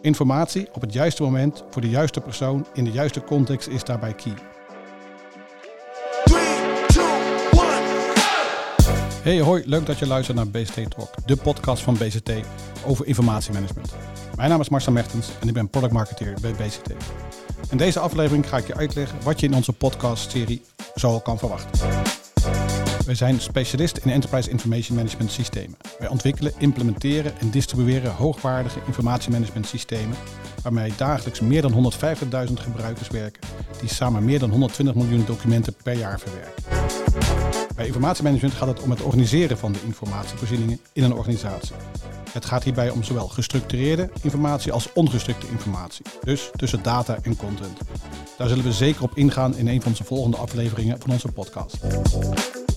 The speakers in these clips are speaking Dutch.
Informatie op het juiste moment voor de juiste persoon in de juiste context is daarbij key. Hey hoi, leuk dat je luistert naar BCT Talk, de podcast van BCT over informatiemanagement. Mijn naam is Marcel Mertens en ik ben product marketeer bij BCT. In deze aflevering ga ik je uitleggen wat je in onze podcast-serie zo kan verwachten. Wij zijn specialist in Enterprise Information Management systemen. Wij ontwikkelen, implementeren en distribueren hoogwaardige informatiemanagement systemen waarmee dagelijks meer dan 150.000 gebruikers werken die samen meer dan 120 miljoen documenten per jaar verwerken. Bij informatiemanagement gaat het om het organiseren van de informatievoorzieningen in een organisatie. Het gaat hierbij om zowel gestructureerde informatie als ongestructureerde informatie, dus tussen data en content. Daar zullen we zeker op ingaan in een van onze volgende afleveringen van onze podcast.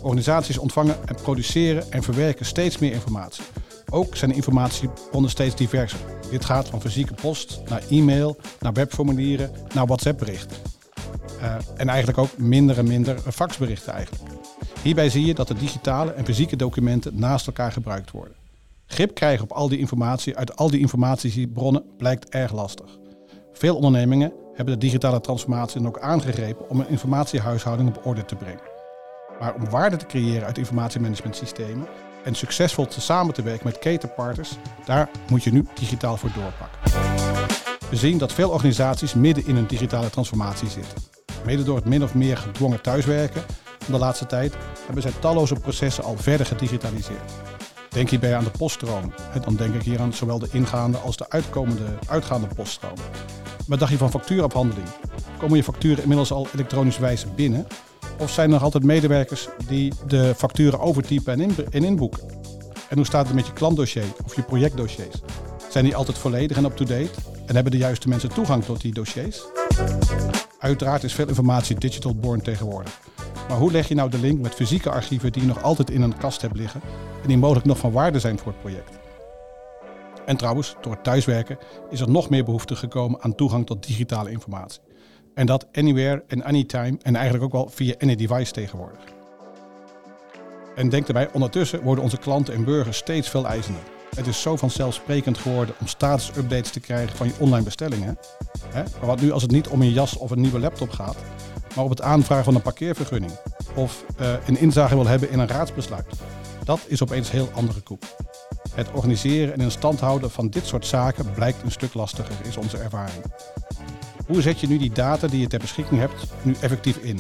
Organisaties ontvangen en produceren en verwerken steeds meer informatie. Ook zijn de informatiebronnen steeds diverser. Dit gaat van fysieke post naar e-mail, naar webformulieren, naar WhatsApp-berichten. Uh, en eigenlijk ook minder en minder faxberichten eigenlijk. Hierbij zie je dat de digitale en fysieke documenten naast elkaar gebruikt worden. Grip krijgen op al die informatie uit al die informatiebronnen blijkt erg lastig. Veel ondernemingen hebben de digitale transformatie dan ook aangegrepen om een informatiehuishouding op orde te brengen. Maar om waarde te creëren uit informatiemanagementsystemen en succesvol te samen te werken met ketenpartners, daar moet je nu digitaal voor doorpakken. We zien dat veel organisaties midden in een digitale transformatie zitten. Mede door het min of meer gedwongen thuiswerken van de laatste tijd hebben zij talloze processen al verder gedigitaliseerd. Denk hierbij aan de poststroom. Dan denk ik hier aan zowel de ingaande als de uitkomende, uitgaande poststroom. Wat dacht je van factuurafhandeling? Komen je facturen inmiddels al elektronisch wijze binnen? Of zijn er nog altijd medewerkers die de facturen overtypen en, in, en inboeken? En hoe staat het met je klantdossier of je projectdossiers? Zijn die altijd volledig en up-to-date? En hebben de juiste mensen toegang tot die dossiers? Uiteraard is veel informatie digital born tegenwoordig. Maar hoe leg je nou de link met fysieke archieven die je nog altijd in een kast hebt liggen en die mogelijk nog van waarde zijn voor het project? En trouwens, door het thuiswerken is er nog meer behoefte gekomen aan toegang tot digitale informatie. En dat anywhere en anytime en eigenlijk ook wel via any device tegenwoordig. En denk erbij, ondertussen worden onze klanten en burgers steeds veel eisender. Het is zo vanzelfsprekend geworden om status-updates te krijgen van je online bestellingen. Hè? Maar wat nu als het niet om een jas of een nieuwe laptop gaat, maar op het aanvragen van een parkeervergunning of uh, een inzage wil hebben in een raadsbesluit. Dat is opeens heel andere koek. Het organiseren en in stand houden van dit soort zaken blijkt een stuk lastiger, is onze ervaring. Hoe zet je nu die data die je ter beschikking hebt nu effectief in?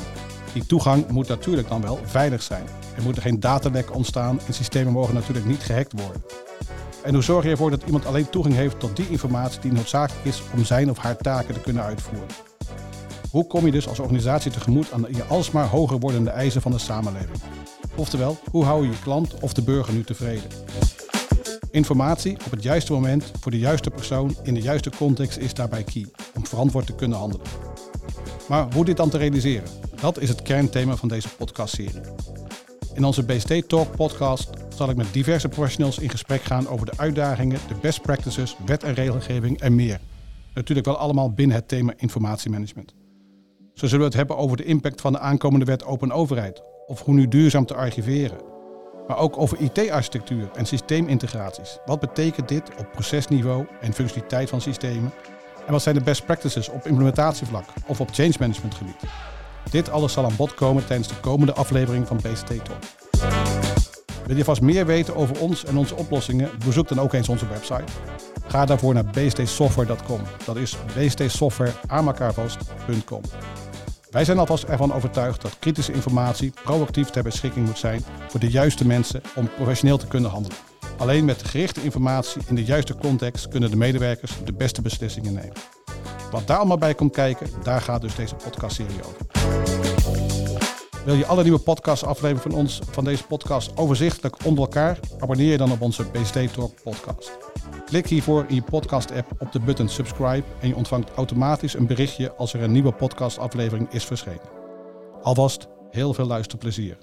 Die toegang moet natuurlijk dan wel veilig zijn. Er moeten geen datalekken ontstaan en systemen mogen natuurlijk niet gehackt worden. En hoe zorg je ervoor dat iemand alleen toegang heeft tot die informatie die noodzakelijk is om zijn of haar taken te kunnen uitvoeren? Hoe kom je dus als organisatie tegemoet aan de alsmaar hoger wordende eisen van de samenleving? Oftewel, hoe hou je je klant of de burger nu tevreden? Informatie op het juiste moment voor de juiste persoon in de juiste context is daarbij key om verantwoord te kunnen handelen. Maar hoe dit dan te realiseren? Dat is het kernthema van deze podcastserie. In onze BST Talk podcast zal ik met diverse professionals in gesprek gaan over de uitdagingen, de best practices, wet en regelgeving en meer. Natuurlijk wel allemaal binnen het thema informatiemanagement. Zo zullen we het hebben over de impact van de aankomende wet open overheid of hoe nu duurzaam te archiveren. Maar ook over IT-architectuur en systeemintegraties. Wat betekent dit op procesniveau en functionaliteit van systemen? En wat zijn de best practices op implementatievlak of op change management gebied? Dit alles zal aan bod komen tijdens de komende aflevering van BST Talk. Wil je vast meer weten over ons en onze oplossingen? Bezoek dan ook eens onze website. Ga daarvoor naar bstsoftware.com. Dat is bstsoftwareaanmekaarvast.com. Wij zijn alvast ervan overtuigd dat kritische informatie proactief ter beschikking moet zijn voor de juiste mensen om professioneel te kunnen handelen. Alleen met gerichte informatie in de juiste context kunnen de medewerkers de beste beslissingen nemen. Wat daar allemaal bij komt kijken, daar gaat dus deze podcastserie over. Wil je alle nieuwe podcastafleveringen van ons, van deze podcast, overzichtelijk onder elkaar? Abonneer je dan op onze BST Talk podcast. Klik hiervoor in je podcast-app op de button subscribe en je ontvangt automatisch een berichtje als er een nieuwe podcastaflevering is verschenen. Alvast heel veel luisterplezier.